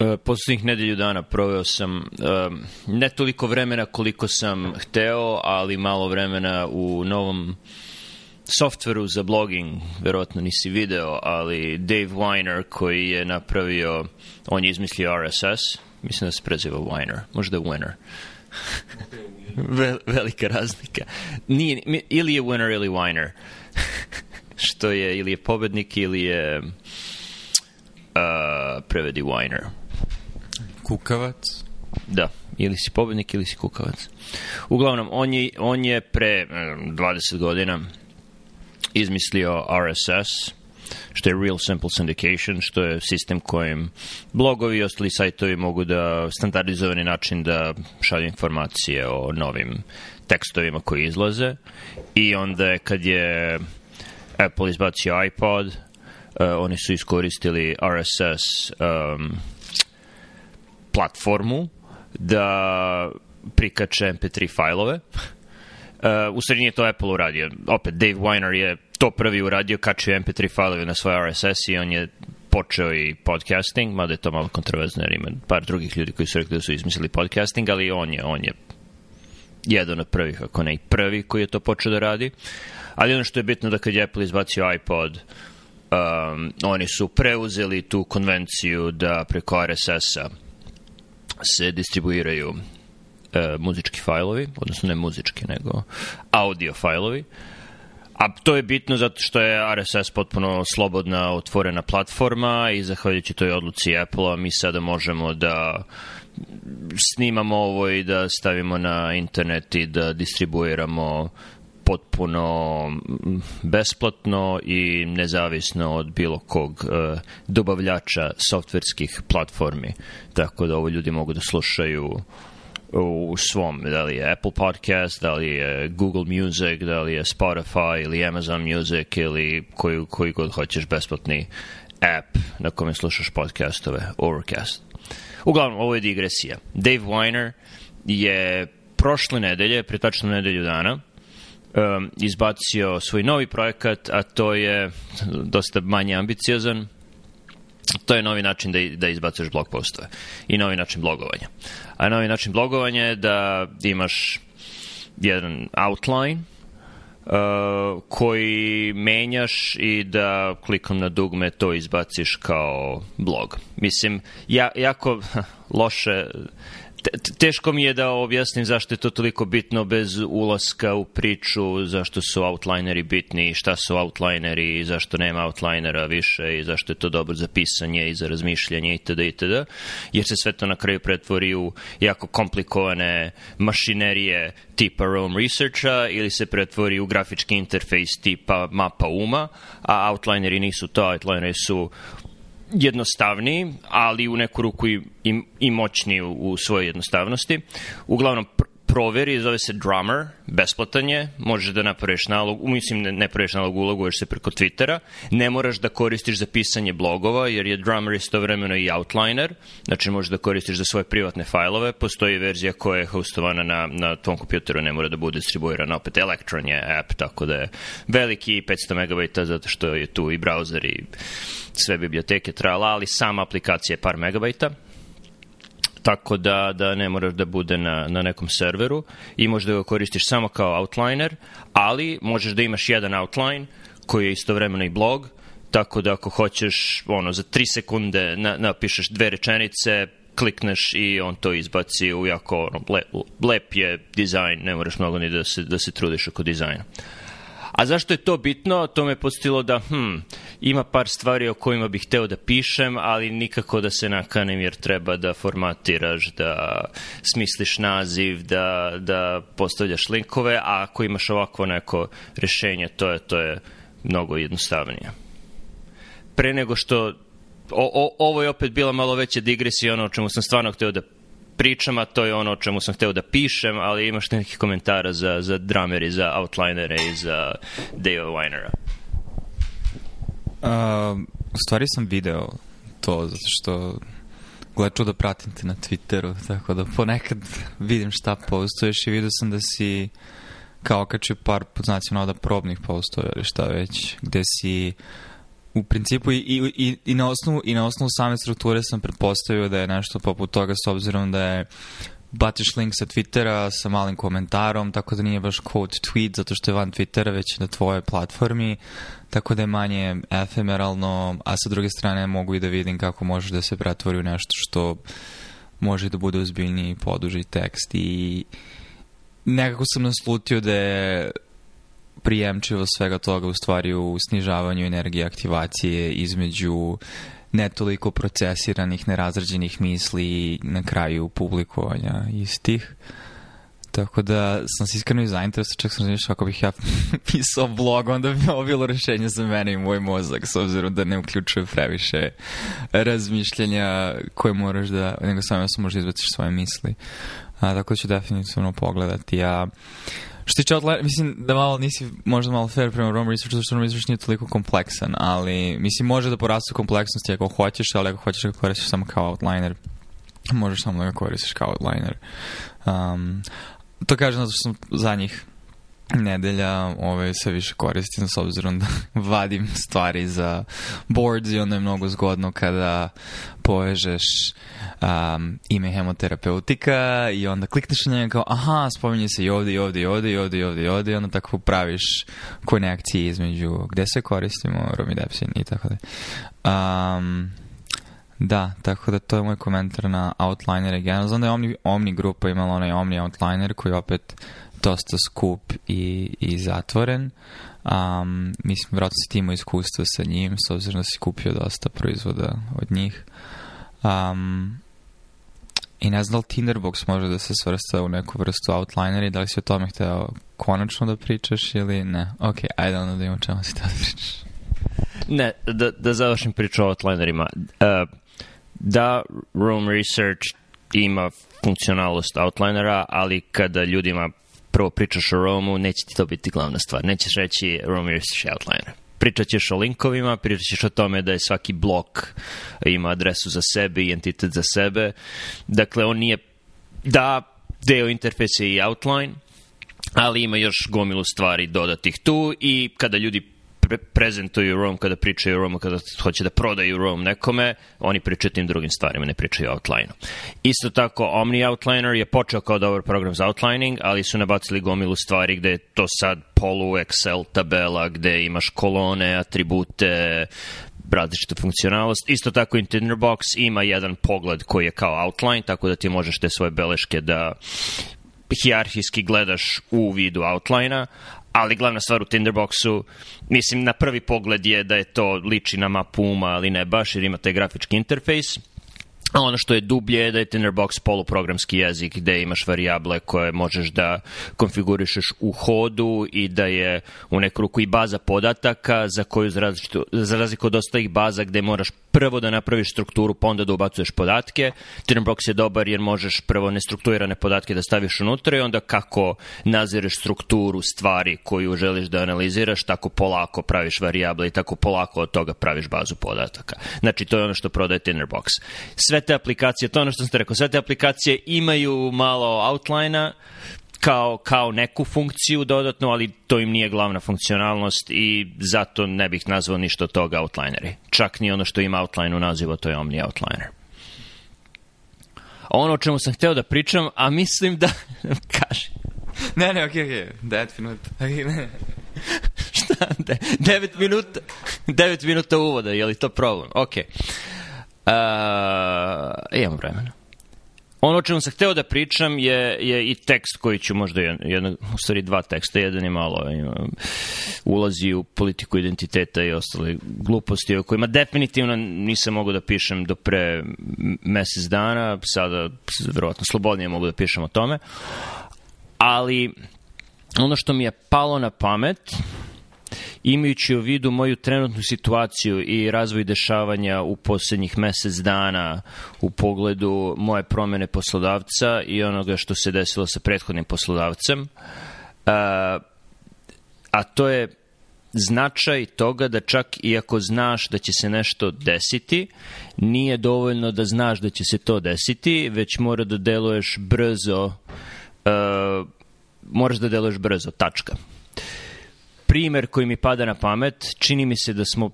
E, Poslednjih nedelju dana proveo sam e, ne toliko vremena koliko sam hteo, ali malo vremena u novom softveru za blogging, verovatno nisi video, ali Dave Weiner koji je napravio, on je izmislio RSS, mislim da se preziva Weiner, možda je Winner. velika razlika. Nije, ili je Winner ili Weiner. Što je, ili je pobednik ili je uh, prevedi Weiner. Kukavac. Da, ili si pobednik ili si kukavac. Uglavnom, on je, on je pre 20 godina izmislio RSS, što je Real Simple Syndication, što je sistem kojim blogovi i ostali sajtovi mogu da standardizovani način da šalju informacije o novim tekstovima koji izlaze i onda je kad je Apple izbacio iPod, uh, oni su iskoristili RSS um, platformu da prikače MP3 fajlove. Uh, u sredini je to Apple uradio. Opet, Dave Weiner je to prvi uradio, kačio MP3 fajlove na svoj RSS i on je počeo i podcasting, mada je to malo kontroverzno jer ima par drugih ljudi koji su rekli da su izmislili podcasting, ali on je, on je jedan od prvih, ako ne i prvi koji je to počeo da radi. Ali ono što je bitno da kad je Apple izbacio iPod, um, oni su preuzeli tu konvenciju da preko RSS-a se distribuiraju e, muzički fajlovi, odnosno ne muzički, nego audio fajlovi. A to je bitno zato što je RSS potpuno slobodna, otvorena platforma i zahvaljujući toj odluci Apple-a mi sada možemo da snimamo ovo i da stavimo na internet i da distribuiramo potpuno besplatno i nezavisno od bilo kog e, dobavljača softverskih platformi. Tako da ovo ljudi mogu da slušaju u svom, da li je Apple Podcast, da li je Google Music, da li je Spotify ili Amazon Music ili koji, koji god hoćeš besplatni app na kome slušaš podcastove, Overcast. Uglavnom, ovo je digresija. Dave Weiner je prošle nedelje, pre nedelju dana, um, izbacio svoj novi projekat, a to je dosta manje ambiciozan, to je novi način da, da izbacuješ blog postove i novi način blogovanja. A novi način blogovanja je da imaš jedan outline uh, koji menjaš i da klikom na dugme to izbaciš kao blog. Mislim, ja, jako loše teško mi je da objasnim zašto je to toliko bitno bez ulaska u priču, zašto su outlineri bitni, šta su outlineri, zašto nema outlinera više i zašto je to dobro za pisanje i za razmišljanje itd. itd. Jer se sve to na kraju pretvori u jako komplikovane mašinerije tipa Rome Researcha ili se pretvori u grafički interfejs tipa mapa uma, a outlineri nisu to, outlineri su jednostavniji, ali u neku ruku i, i, i moćniji u, u svojoj jednostavnosti. Uglavnom, pr proveri, zove se Drummer, besplatan je, možeš da napraviš nalog, mislim ne, ne praviš nalog, uloguješ se preko Twittera, ne moraš da koristiš za pisanje blogova, jer je Drummer istovremeno i Outliner, znači možeš da koristiš za svoje privatne fajlove, postoji verzija koja je hostovana na, na tom kompjuteru, ne mora da bude distribuirana, opet Electron je app, tako da je veliki 500 MB, zato što je tu i browser i sve biblioteke trala, ali sama aplikacija je par megabajta, tako da, da ne moraš da bude na, na nekom serveru i možda ga koristiš samo kao outliner, ali možeš da imaš jedan outline koji je istovremeno i blog, tako da ako hoćeš ono za 3 sekunde na, napišeš dve rečenice, klikneš i on to izbaci u jako ono, lep, lep je dizajn, ne moraš mnogo ni da se, da se trudiš oko dizajna. Uh, A zašto je to bitno? To me postilo da, hm, ima par stvari o kojima bih hteo da pišem, ali nikako da se nakanem jer treba da formatiraš, da smisliš naziv, da, da postavljaš linkove, a ako imaš ovako neko rešenje, to je, to je mnogo jednostavnije. Pre nego što o, o, ovo je opet bila malo veća digresija ono o čemu sam stvarno hteo da pričama, to je ono o čemu sam hteo da pišem, ali imaš neki komentara za, za drameri, za outlinere i za Dave Winera? Um, u stvari sam video to, zato što gle da pratim te na Twitteru, tako da ponekad vidim šta postuješ i vidio sam da si kao kačio par pod znacima probnih postoja ili šta već, gde si uh, U principu i, i, i, na osnovu, i na osnovu same strukture sam pretpostavio da je nešto poput toga s obzirom da je baciš link sa Twittera sa malim komentarom, tako da nije baš quote tweet zato što je van Twittera već na tvojoj platformi, tako da je manje efemeralno, a sa druge strane mogu i da vidim kako možeš da se pretvori u nešto što može da bude ozbiljniji, poduži tekst i nekako sam naslutio da je prijemčivo svega toga u stvari u snižavanju energije aktivacije između netoliko procesiranih, nerazrađenih misli na kraju publikovanja istih. Tako da sam se iskreno i zainteresuo, čak sam razmišljao ako bih ja pisao blog, onda bi ovo bilo rešenje za mene i moj mozak, s obzirom da ne uključuje previše razmišljenja koje moraš da, nego samo ja da sam možda izbaciš svoje misli. A, tako da ću definitivno pogledati. A, ja Što tiče Outlier, mislim da malo nisi možda malo fair prema Rome Researchu, zato što Rome Research nije toliko kompleksan, ali mislim može da porastu kompleksnosti ako hoćeš, ali ako hoćeš da koristiš samo kao outliner, možeš samo da ga koristiš kao outliner. Um, to kažem zato što sam za njih nedelja ove, sve više koristim s obzirom da vadim stvari za boards i onda je mnogo zgodno kada povežeš um, ime hemoterapeutika i onda klikneš na njega kao aha, spominje se i ovde i ovde i ovde i ovde i ovde i ovde i onda tako praviš konekcije između gde se koristimo, romidepsin i tako da. Um, Da, tako da to je moj komentar na Outlinere. Generalno znam da je Omni, Omni grupa imala onaj Omni Outliner koji opet dosta skup i, i zatvoren. Um, mislim, vjerojatno si ti imao iskustvo sa njim, s obzirom da si kupio dosta proizvoda od njih. Um, I ne znam da li Tinderbox može da se svrsta u neku vrstu outlinera i da li si o tome hteo konačno da pričaš ili ne? Ok, ajde onda da imamo čemu si hteo da pričaš. Ne, da, da završim priču o outlinerima. Uh, da, Room Research ima funkcionalnost outlinera, ali kada ljudima prvo pričaš o Romu, neće ti to biti glavna stvar. Nećeš reći Rome Research Outliner pričat ćeš o linkovima, pričat ćeš o tome da je svaki blok ima adresu za sebe i entitet za sebe. Dakle, on nije da deo interfejsa i outline, ali ima još gomilu stvari dodatih tu i kada ljudi pre prezentuju Rome, kada pričaju Rome, kada hoće da prodaju Rome nekome, oni pričaju tim drugim stvarima, ne pričaju Outline-u. Isto tako, Omni Outliner je počeo kao dobar program za outlining, ali su nabacili gomilu stvari gde je to sad polu Excel tabela, gde imaš kolone, atribute, različitu funkcionalnost. Isto tako i Tinderbox ima jedan pogled koji je kao outline, tako da ti možeš te svoje beleške da hijarhijski gledaš u vidu outline-a, ali glavna stvar u Tinderboxu, mislim, na prvi pogled je da je to liči na mapu uma, ali ne baš, jer ima taj grafički interfejs A ono što je dublje je da je Tinderbox poluprogramski jezik gde imaš varijable koje možeš da konfigurišeš u hodu i da je u neku ruku i baza podataka za koju za, razliku, za razliku od ostalih baza gde moraš prvo da napraviš strukturu pa onda da ubacuješ podatke. Tinderbox je dobar jer možeš prvo nestrukturirane podatke da staviš unutra i onda kako nazireš strukturu stvari koju želiš da analiziraš, tako polako praviš varijable i tako polako od toga praviš bazu podataka. Znači to je ono što prodaje Tinderbox. Sve sve te aplikacije, to je ono što sam rekao, sve te aplikacije imaju malo outline-a, kao, kao neku funkciju dodatno, ali to im nije glavna funkcionalnost i zato ne bih nazvao ništa od toga outlineri. Čak ni ono što ima outline u nazivu, to je Omni Outliner. Ono o čemu sam hteo da pričam, a mislim da... Kaži. Ne, ne, okej, okay, okej, okay. 9 minuta. Okay, Šta? 9 minuta? 9 minuta uvoda, je li to problem? Okej. Okay. Uh, e, imam vremena. Ono o čemu sam hteo da pričam je, je i tekst koji ću možda, jedno, u stvari dva teksta, jedan je malo ima, e, ulazi u politiku identiteta i ostale gluposti o kojima definitivno nisam mogao da pišem do pre mesec dana, sada verovatno slobodnije mogu da pišem o tome, ali ono što mi je palo na pamet imajući u vidu moju trenutnu situaciju i razvoj dešavanja u poslednjih mesec dana u pogledu moje promene poslodavca i onoga što se desilo sa prethodnim poslodavcem, a, a to je značaj toga da čak i ako znaš da će se nešto desiti, nije dovoljno da znaš da će se to desiti, već mora da deluješ brzo, uh, moraš da deluješ brzo, tačka primer koji mi pada na pamet, čini mi se da smo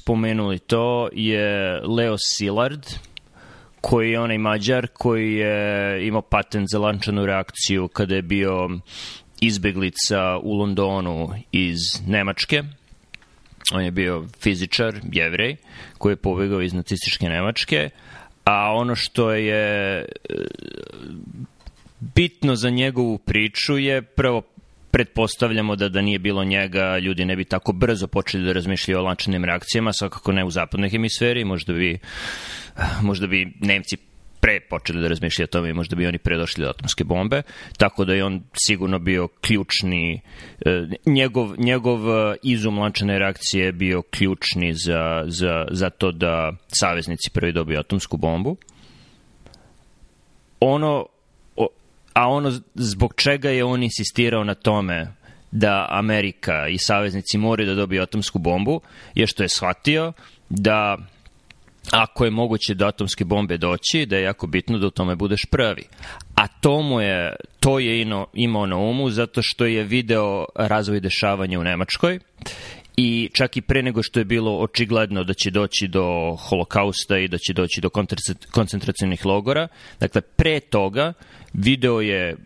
spomenuli to, je Leo Szilard, koji je onaj mađar koji je imao patent za lančanu reakciju kada je bio izbeglica u Londonu iz Nemačke. On je bio fizičar, jevrej, koji je pobegao iz nacističke Nemačke, a ono što je e, bitno za njegovu priču je prvo pretpostavljamo da da nije bilo njega, ljudi ne bi tako brzo počeli da razmišljaju o lančanim reakcijama, svakako ne u zapadnoj hemisferi, možda bi, možda bi Nemci pre počeli da razmišljaju o tome i možda bi oni predošli do atomske bombe, tako da je on sigurno bio ključni, e, njegov, njegov e, izum lančane reakcije je bio ključni za, za, za to da saveznici prvi dobiju atomsku bombu. Ono a ono zbog čega je on insistirao na tome da Amerika i saveznici moraju da dobiju atomsku bombu je što je shvatio da ako je moguće do atomske bombe doći, da je jako bitno da u tome budeš prvi. A to mu je, to je ino, imao na umu zato što je video razvoj dešavanja u Nemačkoj i čak i pre nego što je bilo očigledno da će doći do holokausta i da će doći do koncentracijnih logora, dakle pre toga video je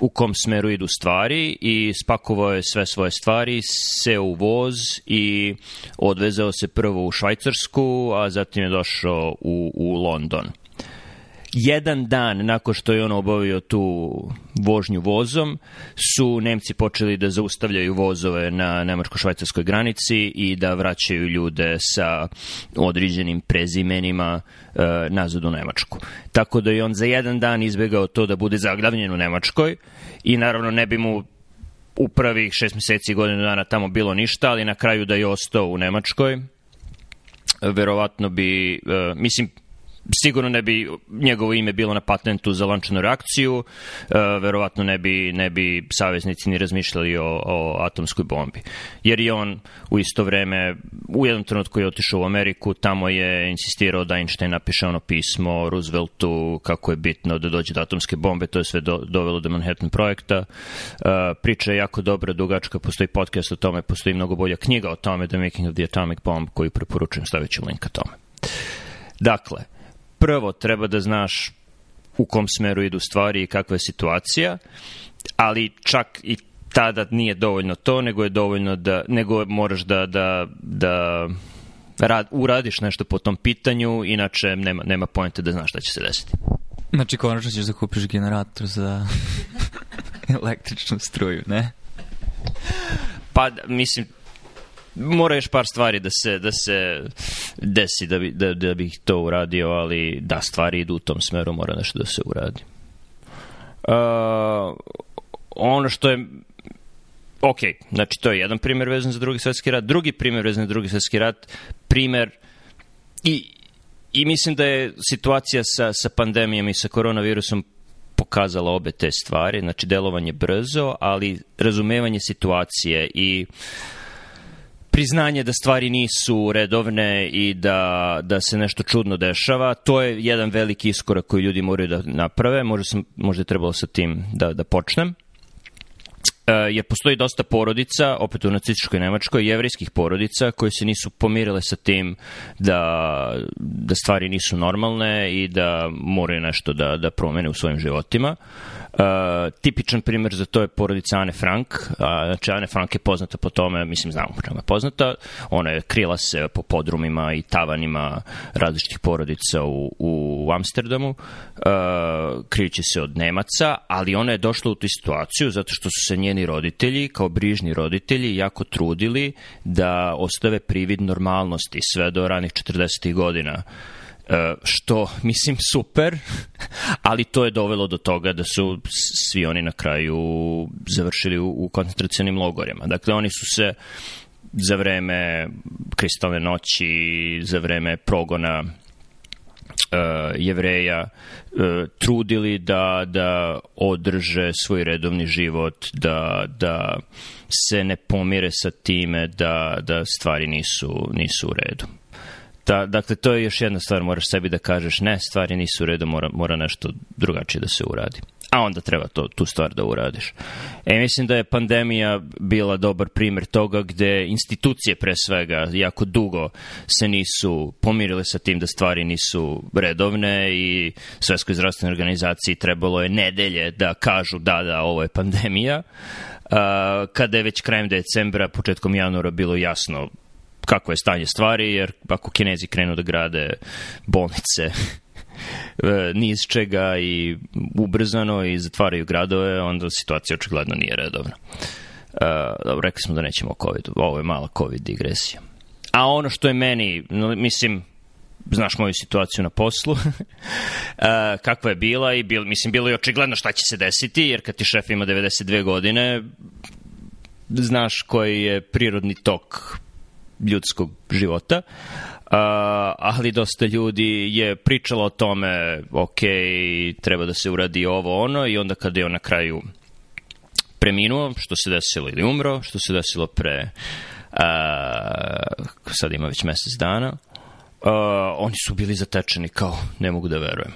u kom smeru idu stvari i spakovao je sve svoje stvari, se u voz i odvezao se prvo u Švajcarsku, a zatim je došao u, u London jedan dan nakon što je on obavio tu vožnju vozom, su Nemci počeli da zaustavljaju vozove na nemačko-švajcarskoj granici i da vraćaju ljude sa određenim prezimenima e, nazad u Nemačku. Tako da je on za jedan dan izbegao to da bude zaglavljen u Nemačkoj i naravno ne bi mu u prvih šest meseci godinu dana tamo bilo ništa, ali na kraju da je ostao u Nemačkoj, verovatno bi, e, mislim, sigurno ne bi njegovo ime bilo na patentu za lančanu reakciju, e, verovatno ne bi, ne bi saveznici ni razmišljali o, o atomskoj bombi. Jer je on u isto vreme, u jednom trenutku je otišao u Ameriku, tamo je insistirao da Einstein napiše ono pismo Rooseveltu kako je bitno da dođe do atomske bombe, to je sve do, dovelo do Manhattan projekta. E, priča je jako dobra, dugačka, postoji podcast o tome, postoji mnogo bolja knjiga o tome, The Making of the Atomic Bomb, koju preporučujem stavit ću link tome. Dakle, prvo treba da znaš u kom smeru idu stvari i kakva je situacija, ali čak i tada nije dovoljno to, nego je dovoljno da, nego moraš da, da, da rad, uradiš nešto po tom pitanju, inače nema, nema pojente da znaš šta će se desiti. Znači, konačno ćeš da kupiš generator za električnu struju, ne? Pa, mislim, mora još par stvari da se, da se desi da, bi, da, da bih to uradio, ali da, stvari idu u tom smeru, mora nešto da se uradi. Uh, ono što je ok, znači to je jedan primer vezan za drugi svetski rat, drugi primer vezan za drugi svetski rat, primer i, i mislim da je situacija sa, sa pandemijom i sa koronavirusom pokazala obe te stvari, znači delovanje brzo, ali razumevanje situacije i uh, priznanje da stvari nisu redovne i da, da se nešto čudno dešava, to je jedan veliki iskorak koji ljudi moraju da naprave, možda, sam, možda je trebalo sa tim da, da počnem. E, jer postoji dosta porodica, opet u nacističkoj Nemačkoj, jevrijskih porodica koje se nisu pomirile sa tim da, da stvari nisu normalne i da moraju nešto da, da promene u svojim životima. Uh, tipičan primer za to je porodica Anne Frank. Uh, znači, Anne Frank je poznata po tome, mislim, znamo po čemu je poznata. Ona je krila se po podrumima i tavanima različitih porodica u, u Amsterdamu, uh, krijući se od Nemaca, ali ona je došla u tu situaciju zato što su se nje njeni roditelji kao brižni roditelji jako trudili da ostave privid normalnosti sve do ranih 40. godina. E, što mislim super, ali to je dovelo do toga da su svi oni na kraju završili u, u koncentracionim logorima. Dakle, oni su se za vreme kristalne noći, za vreme progona E, jevreja uh, trudili da, da održe svoj redovni život, da, da se ne pomire sa time da, da stvari nisu, nisu u redu. Da, dakle, to je još jedna stvar, moraš sebi da kažeš ne, stvari nisu u redu, mora, mora nešto drugačije da se uradi a onda treba to, tu stvar da uradiš. E, mislim da je pandemija bila dobar primer toga gde institucije pre svega jako dugo se nisu pomirile sa tim da stvari nisu redovne i Svetskoj zdravstvenoj organizaciji trebalo je nedelje da kažu da, da, ovo je pandemija. A, kada je već krajem decembra, početkom januara bilo jasno kako je stanje stvari, jer ako kinezi krenu da grade bolnice, E, ni čega i ubrzano i zatvaraju gradove, onda situacija očigledno nije redovna. Uh, dobro, rekli smo da nećemo o covid -u. Ovo je mala COVID digresija. A ono što je meni, mislim, znaš moju situaciju na poslu, uh, kakva je bila i bil, mislim, bilo je očigledno šta će se desiti, jer kad ti šef ima 92 godine, znaš koji je prirodni tok ljudskog života, Uh, ali dosta ljudi je pričalo o tome, ok, treba da se uradi ovo, ono, i onda kada je on na kraju preminuo, što se desilo ili umro, što se desilo pre, uh, sad ima već mesec dana, uh, oni su bili zatečeni kao, ne mogu da verujem.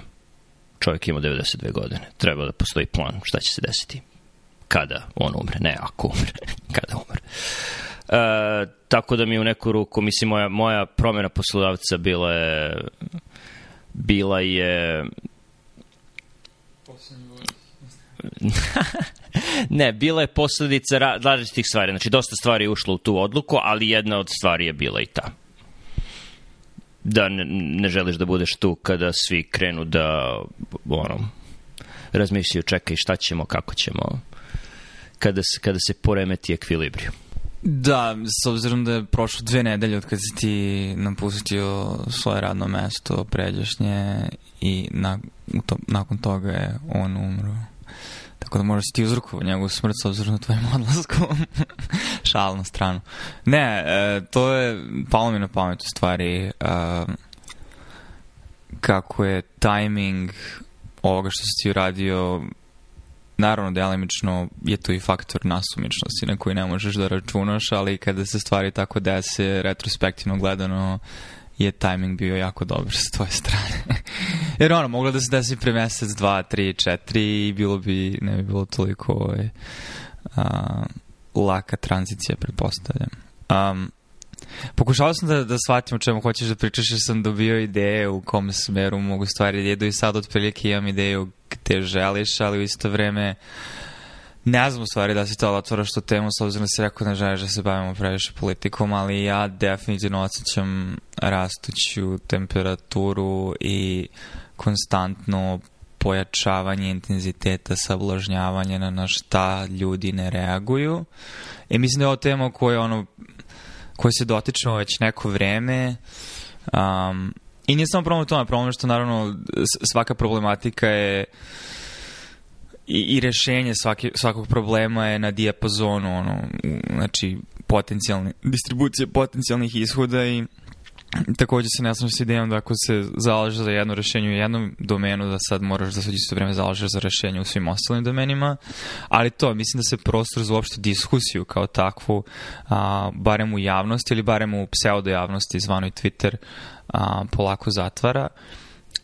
Čovjek ima 92 godine, treba da postoji plan šta će se desiti kada on umre, ne ako umre, kada umre. Uh, E, tako da mi u neku ruku, mislim, moja, moja promjena poslodavca bila je bila je ne, bila je posledica različitih stvari. Znači, dosta stvari je ušlo u tu odluku, ali jedna od stvari je bila i ta. Da ne, ne želiš da budeš tu kada svi krenu da ono, razmišljaju, čekaj šta ćemo, kako ćemo, kada se, kada se poremeti ekvilibriju. Da, s obzirom da je prošlo dve nedelje od kad si ti napustio svoje radno mesto pređašnje i na, to, nakon toga je on umro. Tako da možda si ti uzrokovao njegovu smrt s obzirom na tvojim odlaskom. Šal na stranu. Ne, e, to je, palo mi na pamet u stvari e, kako je tajming ovoga što si ti uradio Naravno, delimično je to i faktor nasumičnosti na koji ne možeš da računaš, ali kada se stvari tako dese, retrospektivno gledano, je tajming bio jako dobar sa tvoje strane. Jer ono, moglo da se desi pre mesec, dva, tri, četiri i bilo bi, ne bi bilo toliko ovaj, a, laka tranzicija, pretpostavljam. Um, Pokušao sam da, da shvatim o čemu hoćeš da pričaš jer sam dobio ideje u kom smeru mogu stvari da jedu i sad otprilike imam ideju gde želiš, ali u isto vreme ne znam u stvari da si to otvaraš tu temu s obzirom da si rekao da želiš da se bavimo previše politikom, ali ja definitivno osjećam rastuću temperaturu i konstantno pojačavanje intenziteta sablažnjavanja na na šta ljudi ne reaguju. I mislim da je ovo tema koja ono koje se dotičemo već neko vreme. Um, I nije samo problem u tome, problem što naravno svaka problematika je i, i rešenje svaki, svakog problema je na dijapazonu, ono, znači potencijalne distribucije potencijalnih ishoda i takođe se ne slažem s idejom da ako se zalažeš za jedno rešenje u jednom domenu, da sad moraš da se isto vreme zalažeš za rešenje u svim ostalim domenima, ali to, mislim da se prostor za uopšte diskusiju kao takvu, a, barem u javnosti ili barem u pseudo javnosti zvanoj Twitter, a, polako zatvara,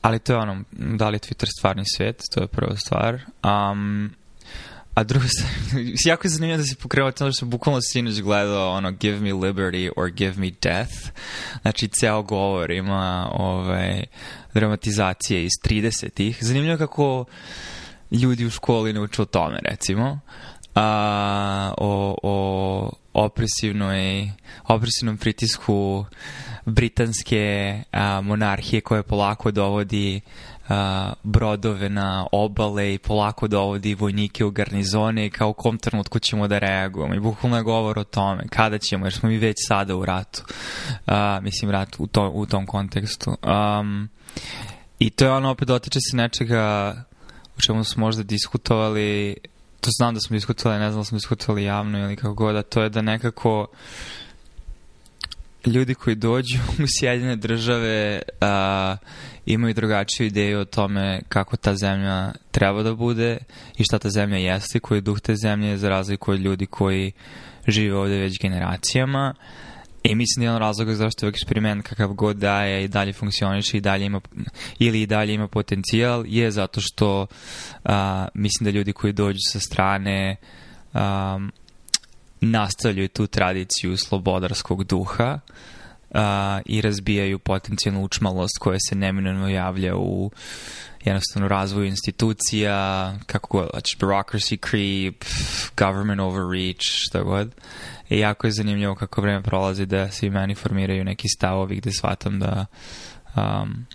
ali to je ono, da li je Twitter stvarni svet, to je prva stvar, um, A druga jako je zanimljivo da si pokrenuo to što sam bukvalno sinoć gledao ono Give me liberty or give me death. Znači, ceo govor ima ove, ovaj, dramatizacije iz 30-ih. Zanimljivo kako ljudi u školi ne uče o tome, recimo. A, o, o opresivnoj, opresivnom pritisku britanske a, monarhije koje polako dovodi a, brodove na obale i polako dovodi vojnike u garnizone i kao u kom trenutku ćemo da reagujemo i bukvalno je govor o tome kada ćemo jer smo mi već sada u ratu a, mislim rat u, to, u tom kontekstu um, i to je ono opet dotiče se nečega o čemu smo možda diskutovali to znam da smo diskutovali, ne znam da smo diskutovali javno ili kako god, a to je da nekako uh, ljudi koji dođu u Sjedine države a, imaju drugačiju ideju o tome kako ta zemlja treba da bude i šta ta zemlja jeste, koji je duh te zemlje za razliku od ljudi koji žive ovde već generacijama. I mislim da je on razlog zašto je eksperiment kakav god daje i dalje funkcioniše i dalje ima, ili i dalje ima potencijal je zato što a, mislim da ljudi koji dođu sa strane um, nastavljaju tu tradiciju slobodarskog duha a, i razbijaju potencijalnu učmalost koja se neminovno javlja u jednostavno razvoju institucija, kako god, znači bureaucracy creep, government overreach, šta god. I jako je zanimljivo kako vreme prolazi da se i meni formiraju neki stavovi gde shvatam da um,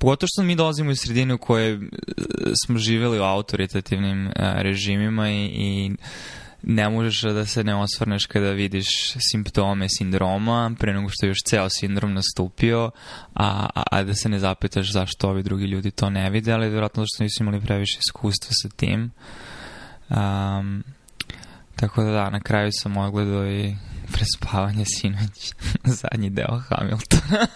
Pogotovo što mi dolazimo iz sredine u kojoj e, smo živjeli u autoritativnim uh, režimima i, i ne možeš da se ne osvrneš kada vidiš simptome sindroma pre nego što je još ceo sindrom nastupio, a, a, a da se ne zapitaš zašto ovi drugi ljudi to ne vide, ali vjerojatno zašto nisu imali previše iskustva sa tim. Um, tako da da, na kraju sam ogledao i prespavanje sinoć, zadnji deo Hamiltona.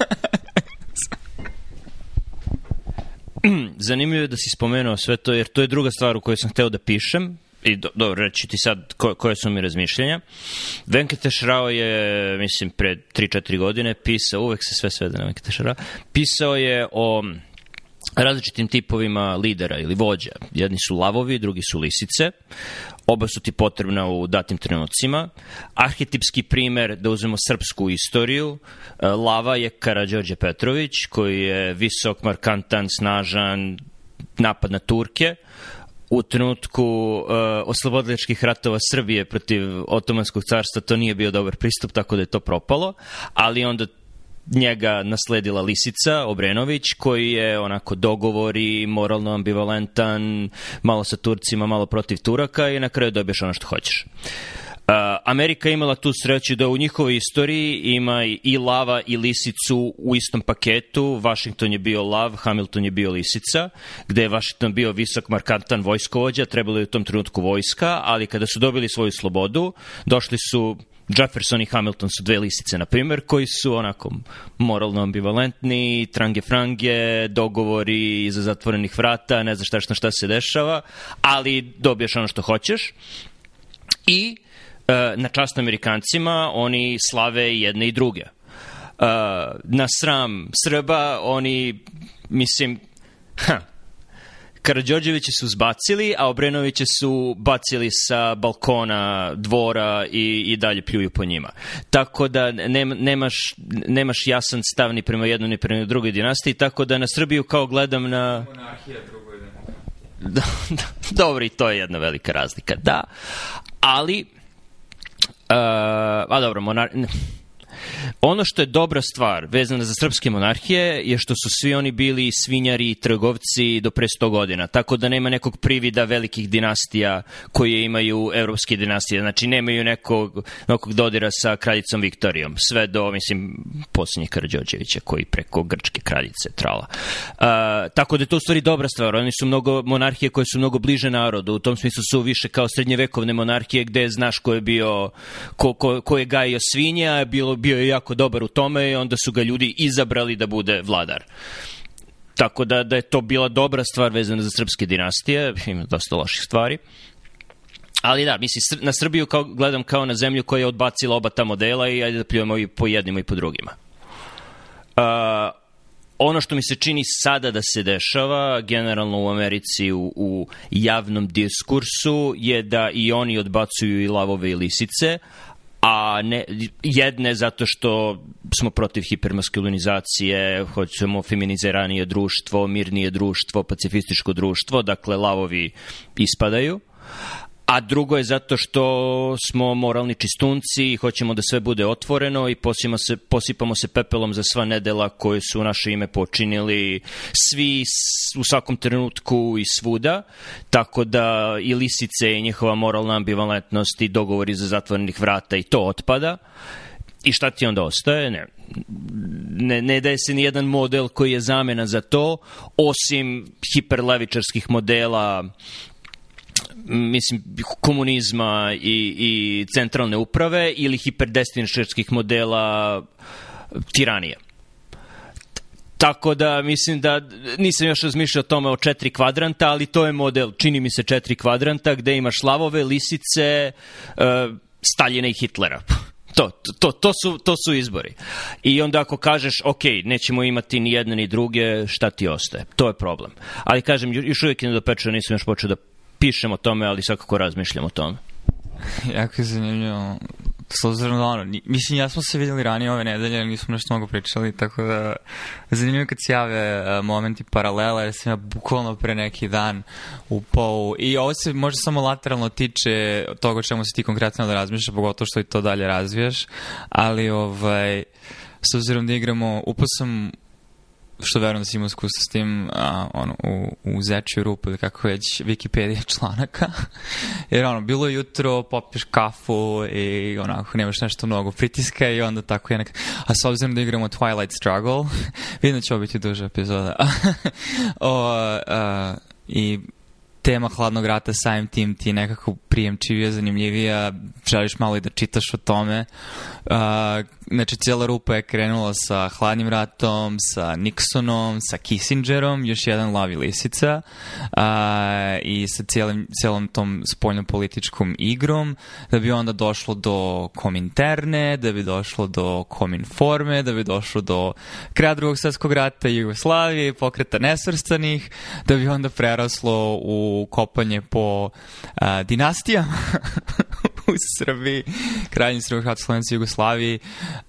Zanimljivo je da si spomenuo sve to, jer to je druga stvar u kojoj sam hteo da pišem, i do, dobro, reći ti sad ko, koje su mi razmišljenja. Venkateš Rao je, mislim, pre 3-4 godine pisao, uvek se sve svede na Venkateš Rao, pisao je o različitim tipovima lidera ili vođa. Jedni su lavovi, drugi su lisice. Oba su ti potrebna u datim trenucima. Arhetipski primer, da uzmemo srpsku istoriju, e, lava je Karadžorđe Petrović, koji je visok, markantan, snažan, napad na Turke, u trenutku uh, oslobodilačkih ratova Srbije protiv Otomanskog carstva to nije bio dobar pristup, tako da je to propalo, ali onda njega nasledila Lisica Obrenović koji je onako dogovori, moralno ambivalentan, malo sa Turcima, malo protiv Turaka i na kraju dobiješ ono što hoćeš. Uh, Eh, Amerika imala tu sreću da u njihovoj istoriji ima i lava i lisicu u istom paketu. Washington je bio lav, Hamilton je bio lisica, gde je Washington bio visok, markantan vojskovođa, trebalo je u tom trenutku vojska, ali kada su dobili svoju slobodu, došli su Jefferson i Hamilton su dve lisice, na primer, koji su onako moralno ambivalentni, trange frange, dogovori iza zatvorenih vrata, ne znaš šta, šta, šta se dešava, ali dobiješ ono što hoćeš. I E, na čast Amerikancima, oni slave jedne i druge. E, na sram Srba, oni, mislim, ha, Karadžođeviće su zbacili, a Obrenoviće su bacili sa balkona dvora i, i dalje pljuju po njima. Tako da nema, nemaš, nemaš jasan stav ni prema jednoj ni prema drugoj dinastiji, tako da na Srbiju kao gledam na... Monarhija, drugoj je demokratija. Dobro, i to je jedna velika razlika, da. Ali Uh, eh, va, dobro, Monar Ono što je dobra stvar vezana za srpske monarhije je što su svi oni bili svinjari i trgovci do pre 100 godina, tako da nema nekog privida velikih dinastija koje imaju evropske dinastije. Znači, nemaju nekog, nekog dodira sa kraljicom Viktorijom, sve do, mislim, posljednjih Karadžođevića koji preko grčke kraljice trala. Uh, tako da je to u stvari dobra stvar. Oni su mnogo monarhije koje su mnogo bliže narodu, u tom smislu su više kao srednjevekovne monarhije gde znaš ko je bio, ko, ko, ko je gajio svinje, bilo, bio je jako dobar u tome i onda su ga ljudi izabrali da bude vladar. Tako da, da je to bila dobra stvar vezana za srpske dinastije, ima dosta loših stvari. Ali da, mislim, na Srbiju kao, gledam kao na zemlju koja je odbacila oba ta modela i ajde da pljujemo i po jednima i po drugima. Uh, ono što mi se čini sada da se dešava generalno u Americi u, u javnom diskursu je da i oni odbacuju i lavove i lisice, a ne, jedne zato što smo protiv hipermaskulinizacije, hoćemo feminiziranije društvo, mirnije društvo, pacifističko društvo, dakle lavovi ispadaju. Uh, a drugo je zato što smo moralni čistunci i hoćemo da sve bude otvoreno i posipamo se, posipamo se pepelom za sva nedela koje su u naše ime počinili svi u svakom trenutku i svuda, tako da i lisice i njihova moralna ambivalentnost i dogovori za zatvorenih vrata i to otpada. I šta ti onda ostaje? Ne, ne, ne daje se ni jedan model koji je zamena za to, osim hiperlevičarskih modela mislim, komunizma i, i centralne uprave ili hiperdestinčarskih modela eh, tiranije. Tako da mislim da nisam još razmišljao o tome o četiri kvadranta, ali to je model, čini mi se četiri kvadranta gde imaš lavove, lisice, eh, Staljina i Hitlera. To, to, to, su, to su izbori. I onda ako kažeš, ok, nećemo imati ni jedne ni druge, šta ti ostaje? To je problem. Ali kažem, još uvijek je nedopečeno, nisam još počeo da pišem o tome, ali svakako razmišljam o tome. jako je zanimljivo. S obzirom da ono, mislim, ja smo se videli ranije ove nedelje, ali nismo nešto mnogo pričali, tako da zanimljivo kad se jave e, momenti paralela, jer sam ja bukvalno pre neki dan u upao i ovo se možda samo lateralno tiče toga čemu se ti konkretno da razmišljaš, pogotovo što i to dalje razvijaš, ali ovaj, s obzirom da igramo, upao sam što verujem da si imao iskustva s tim a, ono, u, u zečju rupu ili kako već Wikipedia članaka jer ono, bilo je jutro popiš kafu i onako nemaš nešto mnogo pritiska i onda tako je neka a s obzirom da igramo Twilight Struggle vidim da će ovo biti duža epizoda o, a, i tema hladnog rata samim tim ti nekako prijemčivija, zanimljivija, želiš malo i da čitaš o tome. Uh, znači, cijela rupa je krenula sa Hladnim ratom, sa Nixonom, sa Kissingerom, još jedan lavi lisica uh, i sa cijelim, cijelom tom spoljnopolitičkom igrom, da bi onda došlo do Kominterne, da bi došlo do Kominforme, da bi došlo do kraja drugog svjetskog rata i Jugoslavije, pokreta nesvrstanih, da bi onda preraslo u kopanje po uh, dinastiji dinastijama u Srbiji, kraljem Srbohatskoj Jugoslaviji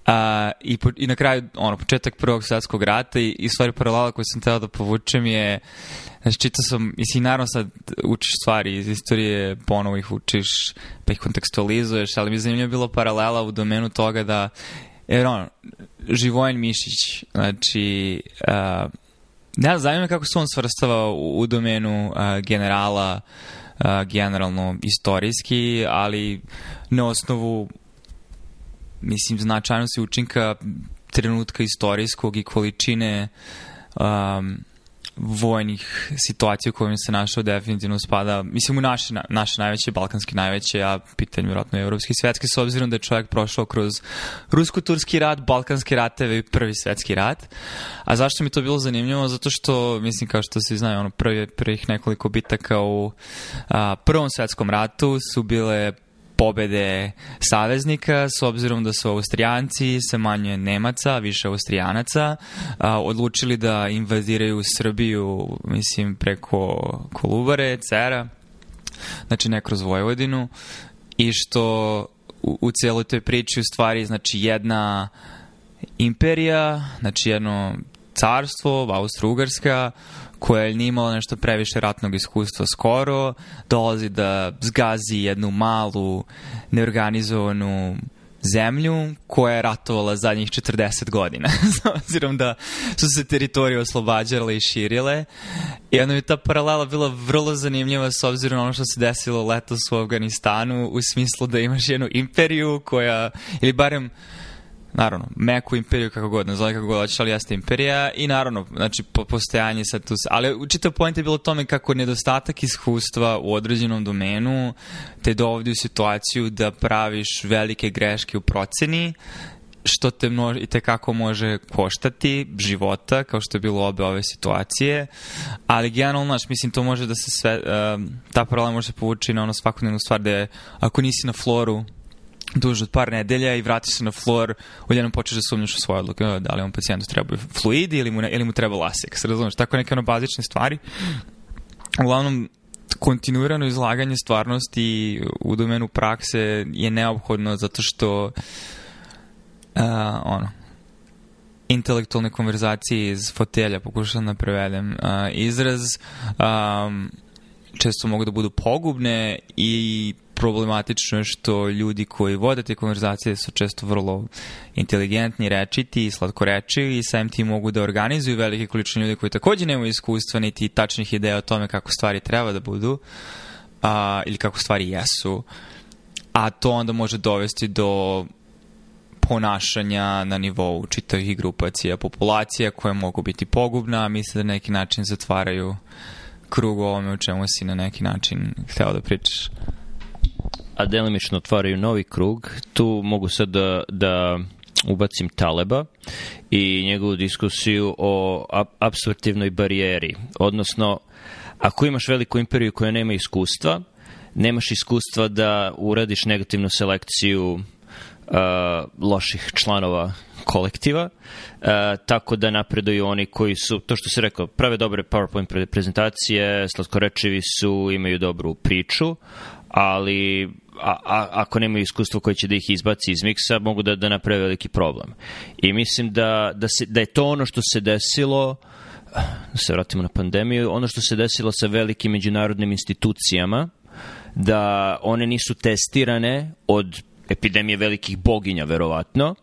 uh, i, po, i na kraju, ono, početak prvog svjetskog rata i, i stvari paralela koju sam teo da povučem je Znači, čitao sam, mislim, naravno sad učiš stvari iz istorije, ponovo ih učiš, pa ih kontekstualizuješ, ali mi je zanimljivo bilo paralela u domenu toga da, jer ono, Živojen Mišić, znači, uh, ne znam, zanima kako se on svrstavao u, u domenu uh, generala, uh, a, generalno istorijski, ali na osnovu mislim značajnosti učinka trenutka istorijskog i količine um, vojnih situacija u kojima se našao definitivno spada, mislim u naše, naše najveće, balkanske najveće, a pitanje vjerojatno evropski i svetski, s obzirom da je čovjek prošao kroz rusko-turski rat, balkanske rateve i prvi svetski rat. A zašto mi to bilo zanimljivo? Zato što, mislim, kao što se znaju, ono, prvi, prvih nekoliko bitaka u a, prvom svetskom ratu su bile pobede saveznika, s obzirom da su Austrijanci, se manje Nemaca, više Austrijanaca, a, odlučili da invaziraju Srbiju, mislim, preko Kolubare, Cera, znači ne kroz Vojvodinu, i što u, u cijeloj toj priči u stvari znači jedna imperija, znači jedno carstvo, Austro-Ugarska, uh, koja je imala nešto previše ratnog iskustva skoro, dolazi da zgazi jednu malu, neorganizovanu zemlju koja je ratovala zadnjih 40 godina, s obzirom da su se teritorije oslobađale i širile. I onda mi ta paralela bila vrlo zanimljiva s obzirom na ono što se desilo letos u Afganistanu, u smislu da imaš jednu imperiju koja, ili barem naravno, meku imperiju kako god, nazove kako god hoćeš, ali jeste imperija i naravno, znači, po, postojanje sad tu, ali čitav point je bilo tome kako nedostatak iskustva u određenom domenu te dovodi u situaciju da praviš velike greške u proceni, što te množ, i te kako može koštati života, kao što je bilo obe ove situacije, ali generalno, znaš, mislim, to može da se sve, uh, ta paralela može da se povući na ono svakodnevnu stvar da je, ako nisi na floru, duže od par nedelja i vrati se na flor, odjednom počeš da sumnjaš u svoje odluke, da li on pacijentu treba fluidi ili mu, ne, ili mu treba lasik, se razumeš, tako neke ono bazične stvari. Uglavnom, kontinuirano izlaganje stvarnosti u domenu prakse je neophodno zato što uh, ono, intelektualne konverzacije iz fotelja, pokušam da prevedem uh, izraz, um, često mogu da budu pogubne i problematično je što ljudi koji vode te konverzacije su često vrlo inteligentni, rečiti i reči i samim ti mogu da organizuju velike količine ljudi koji takođe nemaju iskustva niti tačnih ideja o tome kako stvari treba da budu a, ili kako stvari jesu a to onda može dovesti do ponašanja na nivou čitavih grupacija populacija koje mogu biti pogubna, a mi se da neki način zatvaraju krug o ovome o čemu si na neki način hteo da pričaš a delimično otvaraju novi krug. Tu mogu sad da, da ubacim Taleba i njegovu diskusiju o absorptivnoj barijeri. Odnosno, ako imaš veliku imperiju koja nema iskustva, nemaš iskustva da uradiš negativnu selekciju uh, loših članova kolektiva, uh, tako da napreduju oni koji su, to što se rekao, prave dobre PowerPoint prezentacije, slatkorečivi su, imaju dobru priču, ali a, a, ako nemaju iskustvo koje će da ih izbaci iz miksa, mogu da, da naprave veliki problem. I mislim da, da, se, da je to ono što se desilo da se vratimo na pandemiju, ono što se desilo sa velikim međunarodnim institucijama, da one nisu testirane od epidemije velikih boginja, verovatno,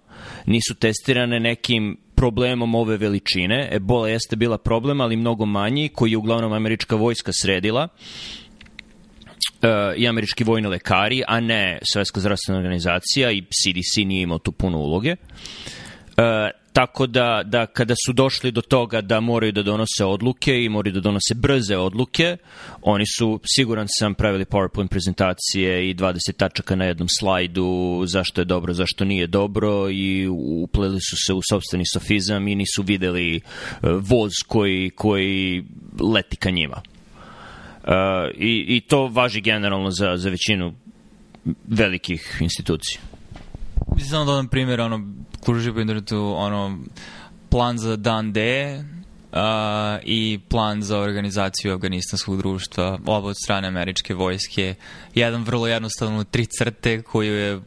nisu testirane nekim problemom ove veličine. Ebola jeste bila problem, ali mnogo manji, koji je uglavnom američka vojska sredila E, i američki vojni lekari, a ne Svetska zdravstvena organizacija i CDC nije imao tu puno uloge. Uh, tako da, da kada su došli do toga da moraju da donose odluke i moraju da donose brze odluke, oni su, siguran sam, pravili PowerPoint prezentacije i 20 tačaka na jednom slajdu, zašto je dobro, zašto nije dobro i upleli su se u sobstveni sofizam i nisu videli e, voz koji, koji leti ka njima i, i to važi generalno za, za većinu velikih institucija. Mislim samo da dodam primjer, ono, kruži po internetu, ono, plan za dan D, Uh, i plan za organizaciju afganistanskog društva oba od strane američke vojske jedan vrlo jednostavno tri crte koju je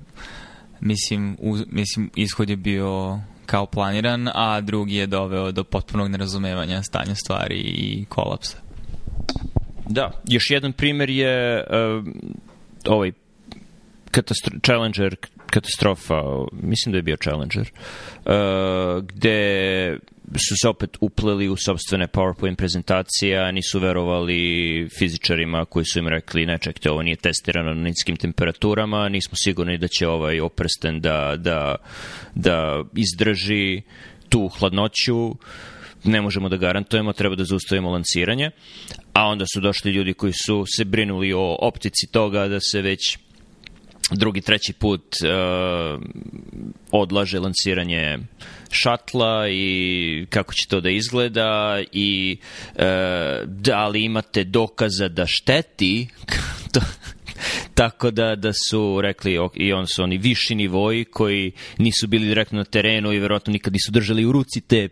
mislim, uz, mislim ishod je bio kao planiran, a drugi je doveo do potpunog nerazumevanja stanja stvari i kolapsa. Da, još jedan primer je uh, ovaj katastro Challenger katastrofa, mislim da je bio Challenger, uh, gde su se opet upleli u sobstvene PowerPoint prezentacije, a nisu verovali fizičarima koji su im rekli ne čekajte, ovo nije testirano na niskim temperaturama, nismo sigurni da će ovaj oprsten da, da, da izdrži tu hladnoću. Uh, ne možemo da garantujemo, treba da zaustavimo lanciranje, a onda su došli ljudi koji su se brinuli o optici toga da se već drugi, treći put uh, odlaže lanciranje šatla i kako će to da izgleda i uh, da li imate dokaza da šteti to, Tako da, da su rekli, i on su oni viši nivoji koji nisu bili direktno na terenu i verovatno nikad nisu držali u ruci te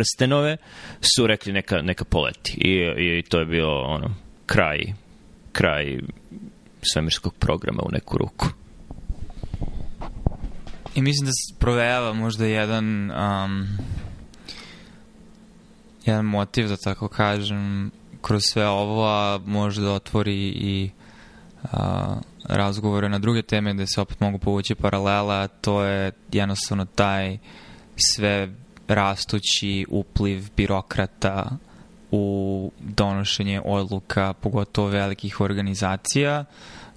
prstenove, su rekli neka, neka poleti. I, I to je bio ono, kraj, kraj svemirskog programa u neku ruku. I mislim da se provejava možda jedan um, jedan motiv, da tako kažem, kroz sve ovo, a možda otvori i a, razgovore na druge teme gde se opet mogu povući paralela, to je jednostavno taj sve rastući upliv birokrata u donošenje odluka, pogotovo velikih organizacija,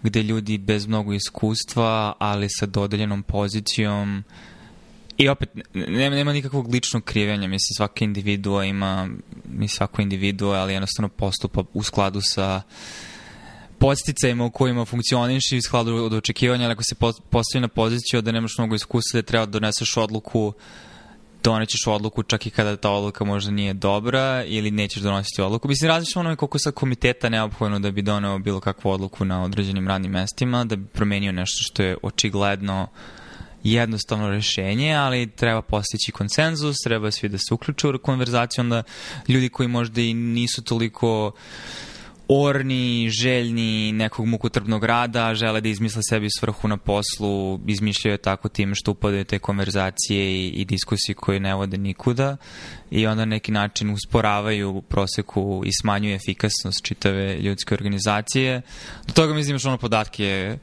gde ljudi bez mnogo iskustva, ali sa dodeljenom pozicijom i opet, nema, nema nikakvog ličnog krivenja, mislim, svaka individua ima, mi svako individua, ali jednostavno postupa u skladu sa posticajima u kojima funkcioniš i u skladu od očekivanja, ali ako se postavi na poziciju da nemaš mnogo iskustva, da treba da doneseš odluku uh, donećeš odluku čak i kada ta odluka možda nije dobra ili nećeš donositi odluku. Mislim, različno je koliko sad komiteta neophodno da bi doneo bilo kakvu odluku na određenim radnim mestima, da bi promenio nešto što je očigledno jednostavno rešenje, ali treba postići konsenzus, treba svi da se uključu u konverzaciju, onda ljudi koji možda i nisu toliko uh, orni, željni nekog mukotrbnog rada, žele da izmisle sebi svrhu na poslu, izmišljaju tako tim što upadaju te konverzacije i, i diskusije koje ne vode nikuda i onda na neki način usporavaju proseku i smanjuju efikasnost čitave ljudske organizacije. Do toga mislim što ono podatke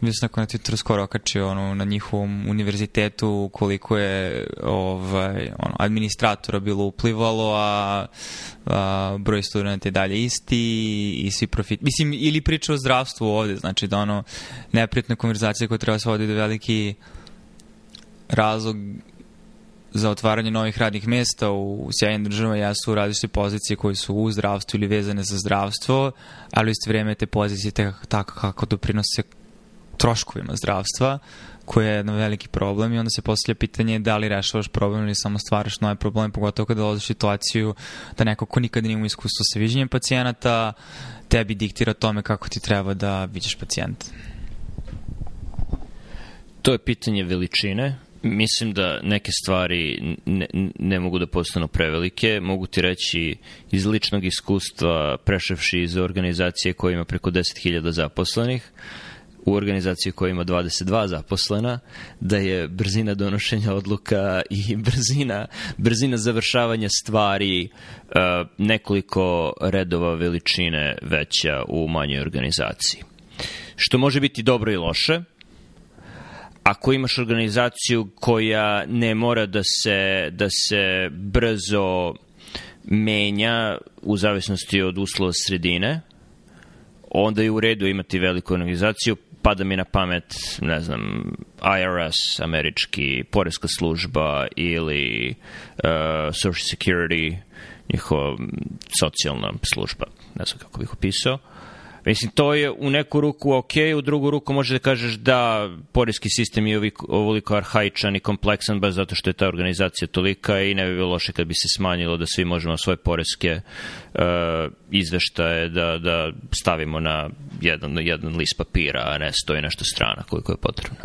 Mislim neko na Twitteru skoro okačio ono, na njihovom univerzitetu koliko je ovaj, ono, administratora bilo uplivalo, a, a broj studenta je dalje isti i svi profit... Mislim, ili priča o zdravstvu ovde, znači da ono neprijatna konverzacija koja treba da se vodi da veliki razlog za otvaranje novih radnih mesta u Sjajnim državama jesu različite pozicije koje su u zdravstvu ili vezane za zdravstvo, ali u isto vrijeme te pozicije tako kako doprinose troškovima zdravstva, koji je jedan veliki problem i onda se postavlja pitanje da li rešavaš problem ili samo stvaraš nove probleme, pogotovo kada dolaziš situaciju da neko ko nikada nije u iskustvu sa viđenjem pacijenata tebi diktira tome kako ti treba da viđeš pacijenta. To je pitanje veličine. Mislim da neke stvari ne, ne mogu da postanu prevelike. Mogu ti reći iz ličnog iskustva, prešavši iz organizacije koja ima preko 10.000 zaposlenih, uh, u organizaciji koja ima 22 zaposlena, da je brzina donošenja odluka i brzina, brzina završavanja stvari e, nekoliko redova veličine veća u manjoj organizaciji. Što može biti dobro i loše, ako imaš organizaciju koja ne mora da se, da se brzo menja u zavisnosti od uslova sredine, onda je u redu imati veliku organizaciju, pada mi na pamet, ne znam, IRS, američki, poreska služba ili uh, Social Security, njihova socijalna služba, ne znam kako bih opisao. Uh, Mislim, to je u neku ruku ok, u drugu ruku može da kažeš da porijski sistem je ovoliko arhaičan i kompleksan, baš zato što je ta organizacija tolika i ne bi bilo loše kad bi se smanjilo da svi možemo svoje poreske uh, izveštaje da, da stavimo na jedan, jedan list papira, a ne stoji nešto strana koliko je potrebno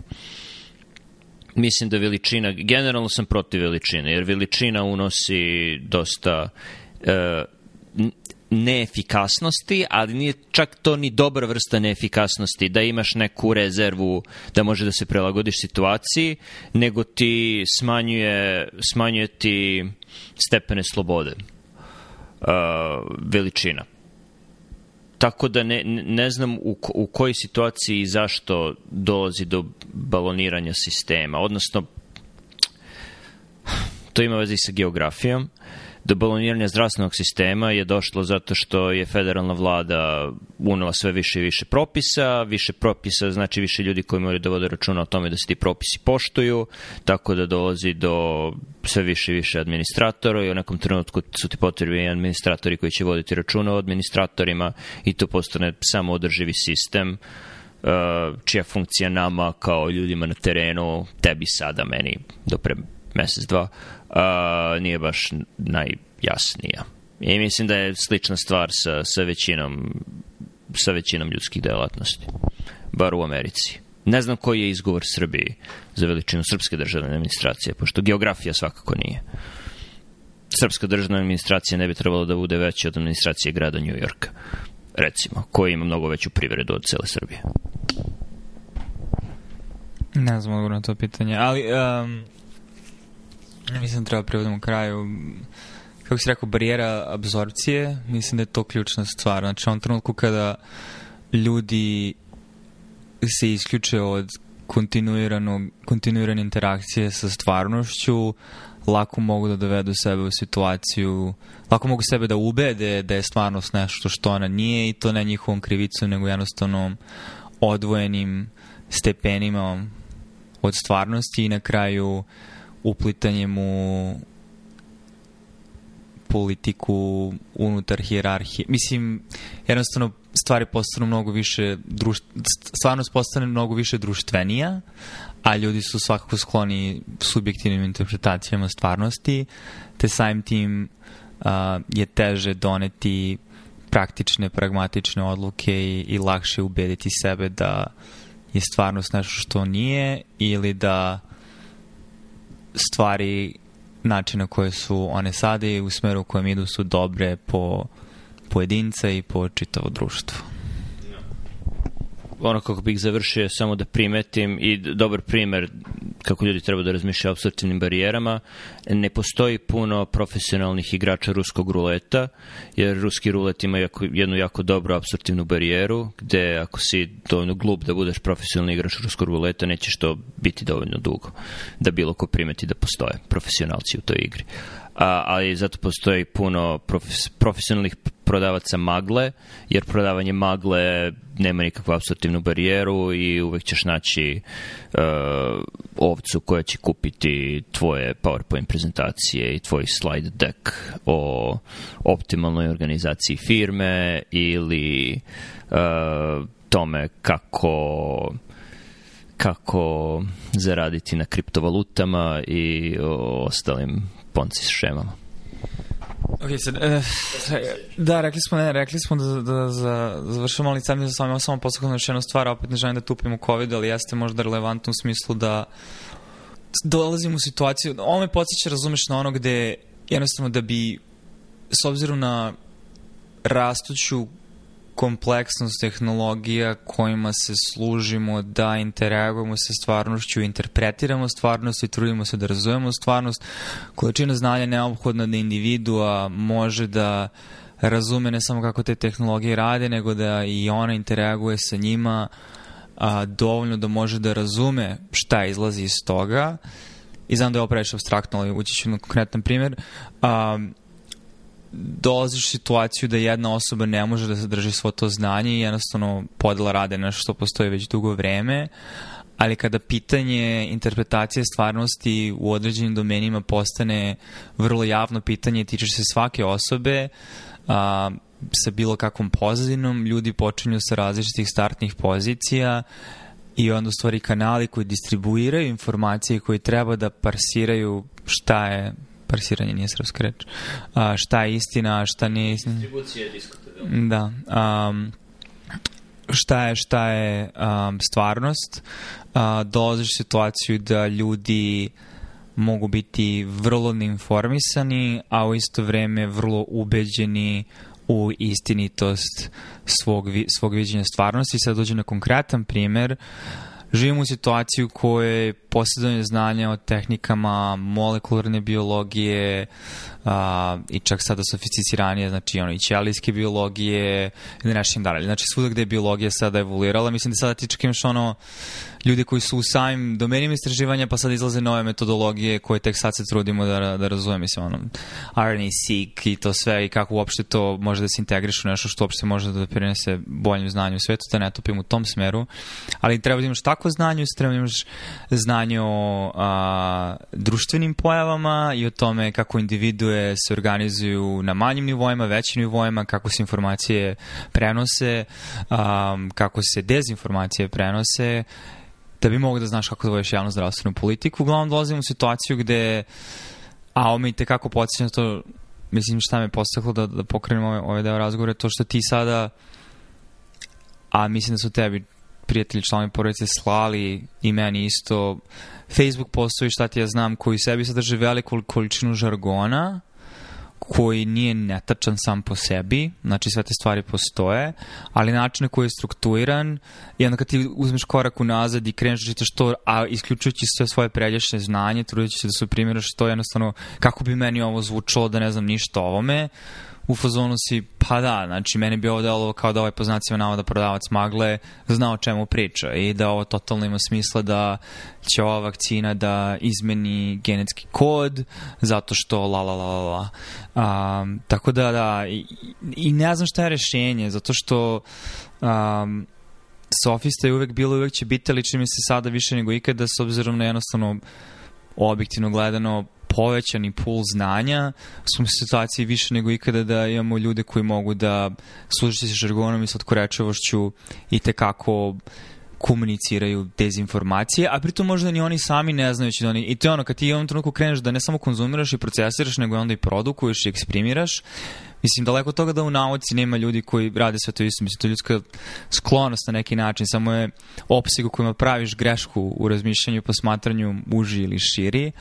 mislim da veličina, generalno sam protiv veličine, jer veličina unosi dosta uh, neefikasnosti, ali nije čak to ni dobra vrsta neefikasnosti, da imaš neku rezervu da može da se prilagodiš situaciji, nego ti smanjuje, smanjuje ti stepene slobode, uh, veličina. Tako da ne, ne znam u, u kojoj situaciji i zašto dolazi do baloniranja sistema, odnosno to ima veze i sa geografijom, uh, do baloniranja zdravstvenog sistema je došlo zato što je federalna vlada unela sve više i više propisa, više propisa znači više ljudi koji moraju da vode računa o tome da se ti propisi poštuju, tako da dolazi do sve više i više administratora i u nekom trenutku su ti potrebni administratori koji će voditi računa o administratorima i to postane samo održivi sistem e, čija funkcija nama kao ljudima na terenu, tebi sada, meni do pre mesec, dva, uh, nije baš najjasnija. I mislim da je slična stvar sa, sa, većinom, sa većinom ljudskih delatnosti, bar u Americi. Ne znam koji je izgovor Srbiji za veličinu srpske državne administracije, pošto geografija svakako nije. Srpska državna administracija ne bi trebalo da bude veća od administracije grada Njujorka, recimo, koji ima mnogo veću privredu od cele Srbije. Ne znam odgovor na to pitanje, ali um, Mislim da treba privodimo kraju kako si rekao, barijera absorpcije, mislim da je to ključna stvar. Znači, on trenutku kada ljudi se isključe od kontinuirano, kontinuirane interakcije sa stvarnošću, lako mogu da dovedu sebe u situaciju, lako mogu sebe da ubede da je stvarnost nešto što ona nije i to ne njihovom krivicom, nego jednostavno odvojenim stepenima od stvarnosti i na kraju uh, uplitanjem u politiku unutar hijerarhije. Mislim, jednostavno stvari postanu mnogo više društ... stvarnost postane mnogo više društvenija, a ljudi su svakako skloni subjektivnim interpretacijama stvarnosti, te samim tim uh, je teže doneti praktične, pragmatične odluke i, i lakše ubediti sebe da je stvarnost nešto što nije ili da uh, stvari načina koje su one sada i u smeru u kojem idu su dobre po pojedinca i po čitavo društvo ono kako bih završio samo da primetim i dobar primer kako ljudi treba da razmišljaju o absorptivnim barijerama, ne postoji puno profesionalnih igrača ruskog ruleta, jer ruski rulet ima jako, jednu jako dobru absorptivnu barijeru, gde ako si dovoljno glup da budeš profesionalni igrač ruskog ruleta, nećeš to biti dovoljno dugo da bilo ko primeti da postoje profesionalci u toj igri ali zato postoji puno profes, profesionalnih prodavaca magle, jer prodavanje magle nema nikakvu absorptivnu barijeru i uvek ćeš naći uh, ovcu koja će kupiti tvoje PowerPoint prezentacije i tvoj slide deck o optimalnoj organizaciji firme ili uh, tome kako kako zaraditi na kriptovalutama i ostalim Ponci šemama. Ok, sad, e, da, rekli smo, ne, rekli smo da, da, da završamo, ali sad mi sam samo, samo postakljeno još jednu stvar, opet ne želim da tupim u COVID, ali jeste možda relevantno u smislu da dolazim u situaciju, ovo me podsjeća, razumeš, na ono gde jednostavno da bi, s obzirom na rastuću kompleksnost tehnologija kojima se služimo da interagujemo sa stvarnošću, interpretiramo stvarnost i trudimo se da razumemo stvarnost. Količina znanja neophodna da individua može da razume ne samo kako te tehnologije rade, nego da i ona interaguje sa njima a, dovoljno da može da razume šta izlazi iz toga. I znam da je ovo previše abstraktno, ali ući ću na konkretan primer. A, dolaziš u situaciju da jedna osoba ne može da zadrži svo to znanje i jednostavno podela rade nešto što postoji već dugo vreme, ali kada pitanje interpretacije stvarnosti u određenim domenima postane vrlo javno pitanje i tiče se svake osobe, a, sa bilo kakvom pozadinom, ljudi počinju sa različitih startnih pozicija i onda stvari kanali koji distribuiraju informacije koje treba da parsiraju šta je parsiranje nije srpska reč, a, šta je istina, šta nije istina. Distribucija Da. Um, šta je, šta je um, stvarnost, uh, dolaziš u situaciju da ljudi mogu biti vrlo neinformisani, a u isto vreme vrlo ubeđeni u istinitost svog, svog viđenja stvarnosti. Sad dođem na konkretan primer. Uh, živimo u situaciju koje posjedanje znanja o tehnikama molekularne biologije a, i čak sada sofisticiranije, znači ono i ćelijske biologije i da ne nešto dalje. Znači svuda gde je biologija sada evoluirala, mislim da sada ti čak imaš ono ljude koji su u samim domenima istraživanja, pa sad izlaze nove metodologije koje tek sad se trudimo da, da razumemo, mislim, ono, RNA-seq i to sve i kako uopšte to može da se integrišu nešto što uopšte može da doprinese boljem znanju u svetu, da ne topim u tom smeru, ali treba da imaš takvo znanje, treba da imaš znanje o a, društvenim pojavama i o tome kako individue se organizuju na manjim nivoima, većim nivoima, kako se informacije prenose, um, kako se dezinformacije prenose da bi mogo da znaš kako da javno zdravstvenu politiku. Uglavnom dolazim u situaciju gde, a ovo mi te kako podsjeća to, mislim šta me postaklo da, da pokrenem ove, ovaj, ove ovaj deo razgovora, to što ti sada, a mislim da su tebi prijatelji članovi porodice slali i meni isto Facebook postovi šta ti ja znam koji sebi sadrže veliku količinu žargona koji nije netačan sam po sebi, znači sve te stvari postoje, ali način na koji je strukturiran i onda kad ti uzmeš korak unazad i kreneš da čitaš to, a isključujući sve svoje pređašnje znanje, trudeći se da se primjeraš to jednostavno kako bi meni ovo zvučalo da ne znam ništa o ovome, u fazonu si, pa da, znači meni bi ovo delovalo kao da ovaj poznacima nama da prodavac magle zna o čemu priča i da ovo totalno ima smisla da će ova vakcina da izmeni genetski kod zato što la la la la Um, tako da, da, i, i ne znam šta je rešenje, zato što um, sofista je uvek bilo, uvek će biti, ali čini mi se sada više nego ikada, s obzirom na jednostavno objektivno gledano povećani pul znanja, smo u situaciji više nego ikada da imamo ljude koji mogu da, služiti se žargonom i slatkorečevošću, i tekako komuniciraju dezinformacije, a pritom možda ni oni sami ne znajući da oni... I to je ono, kad ti u ovom trenutku kreneš da ne samo konzumiraš i procesiraš, nego onda i produkuješ i eksprimiraš, Mislim, daleko od toga da u nauci nema ljudi koji rade sve to isto. Mislim, to je ljudska sklonost na neki način. Samo je opseg u kojima praviš grešku u razmišljanju, posmatranju uži ili širi.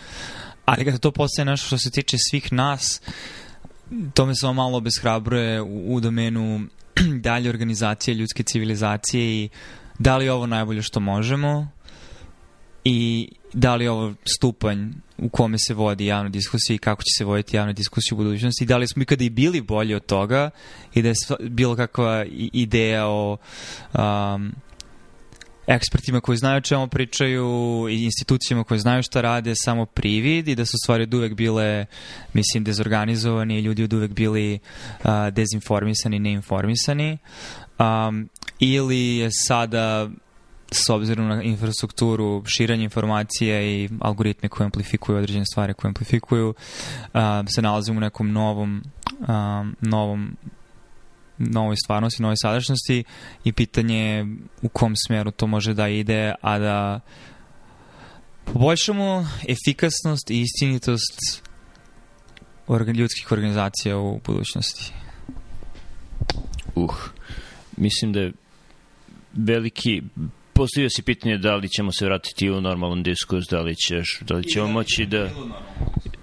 Ali kada to postaje nešto što se tiče svih nas, to me samo malo obeshrabruje u, u domenu dalje organizacije ljudske civilizacije i da li je ovo najbolje što možemo i da li je ovo stupanj u kome se vodi javna diskusija i kako će se voditi javna diskusija u budućnosti i da li smo ikada i bili bolji od toga i da je bilo kakva ideja o um, ekspertima koji znaju o čemu pričaju i institucijama koje znaju šta rade samo privid i da su stvari od uvek bile mislim dezorganizovani i ljudi od uvek bili uh, dezinformisani neinformisani um, ili je sada s obzirom na infrastrukturu, širanje informacija i algoritme koje amplifikuju određene stvari koje amplifikuju, uh, se nalazimo u nekom novom, um, novom novoj stvarnosti, novoj sadašnjosti i pitanje u kom smeru to može da ide, a da poboljšamo efikasnost i istinitost organ, ljudskih organizacija u budućnosti. Uh, mislim da je veliki postavio si pitanje da li ćemo se vratiti u normalan diskus, da li ćeš, da li ćemo moći da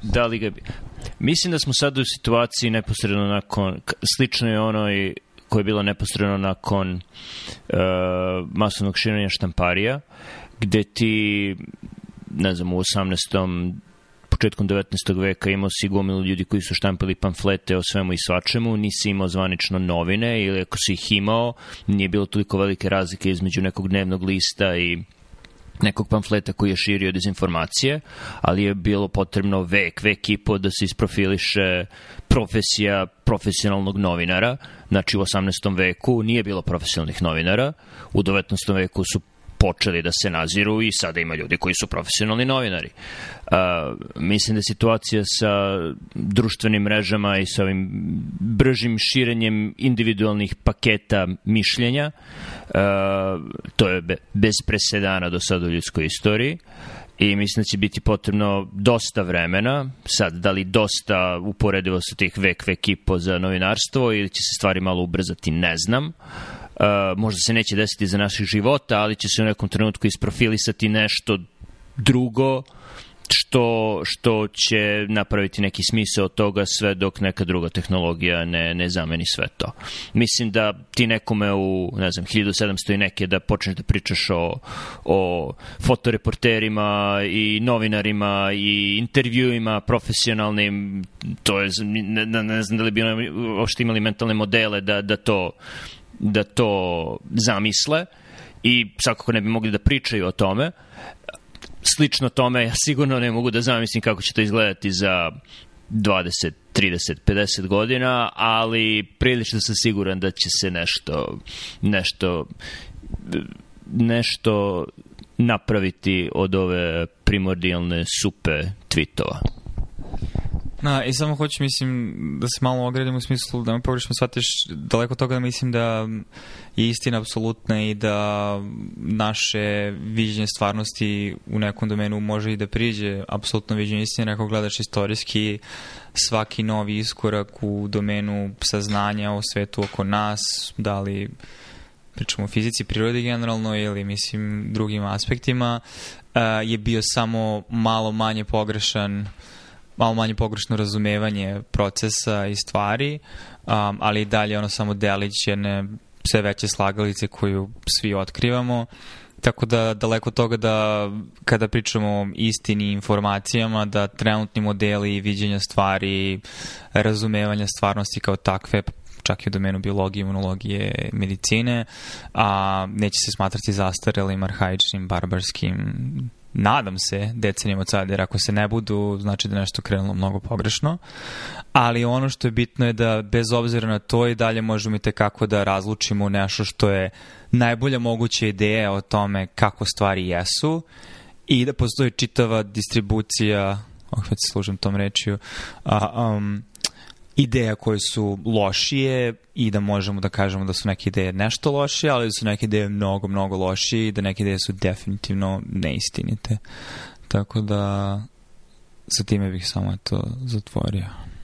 Da li ga bi... Mislim da smo sad u situaciji neposredno nakon, slično je onoj koja je bila neposredno nakon uh, masovnog širenja štamparija, gde ti, ne znam, u 18 početkom 19. veka imao si gomilu ljudi koji su štampali pamflete o svemu i svačemu, nisi imao zvanično novine ili ako si ih imao, nije bilo toliko velike razlike između nekog dnevnog lista i nekog pamfleta koji je širio dezinformacije, ali je bilo potrebno vek, vek i po da se isprofiliše profesija profesionalnog novinara. Znači u 18. veku nije bilo profesionalnih novinara, u 19. veku su počeli da se naziru i sada ima ljudi koji su profesionalni novinari. A, mislim da situacija sa društvenim mrežama i sa ovim bržim širenjem individualnih paketa mišljenja, a, to je be, bez presedana do sada u ljudskoj istoriji, i mislim da će biti potrebno dosta vremena, sad da li dosta uporedivo sa tih vek, vek i po za novinarstvo ili će se stvari malo ubrzati, ne znam. Uh, E, možda se neće desiti za naših života, ali će se u nekom trenutku isprofilisati nešto drugo što, što će napraviti neki smisao od toga sve dok neka druga tehnologija ne, ne zameni sve to. Mislim da ti nekome u, ne znam, 1700 i neke da počneš da pričaš o, o fotoreporterima i novinarima i intervjuima profesionalnim, to je, ne, ne ne znam da li bi uopšte imali mentalne modele da, da to da to zamisle i svakako ne bi mogli da pričaju o tome. Slično tome, ja sigurno ne mogu da zamislim kako će to izgledati za 20, 30, 50 godina, ali prilično sam siguran da će se nešto nešto nešto napraviti od ove primordijalne supe tvitova. Na, i samo hoću, mislim, da se malo ogredim u smislu da me pogrešno shvateš, daleko od toga da mislim da je istina apsolutna i da naše viđenje stvarnosti u nekom domenu može i da priđe apsolutno viđenje istine, ako gledaš istorijski svaki novi iskorak u domenu saznanja o svetu oko nas, da li pričamo o fizici, prirodi generalno ili mislim drugim aspektima, eh, je bio samo malo manje pogrešan uh, malo manje pogrešno razumevanje procesa i stvari, um, ali i dalje ono samo delić jedne sve veće slagalice koju svi otkrivamo. Tako da daleko toga da kada pričamo o istini i informacijama da trenutni modeli viđenja stvari, razumevanja stvarnosti kao takve čak i u domenu biologije, imunologije, medicine, a neće se smatrati zastarelim, arhaičnim, barbarskim, nadam se, decenijama od sada, jer ako se ne budu, znači da nešto krenulo mnogo pogrešno. Ali ono što je bitno je da, bez obzira na to, i dalje možemo i tekako da razlučimo nešto što je najbolja moguća ideja o tome kako stvari jesu i da postoji čitava distribucija, oh, već služim tom rečiju, a, um, ideja koje su lošije i da možemo da kažemo da su neke ideje nešto lošije, ali da su neke ideje mnogo, mnogo lošije i da neke ideje su definitivno neistinite. Tako da sa time bih samo to zatvorio.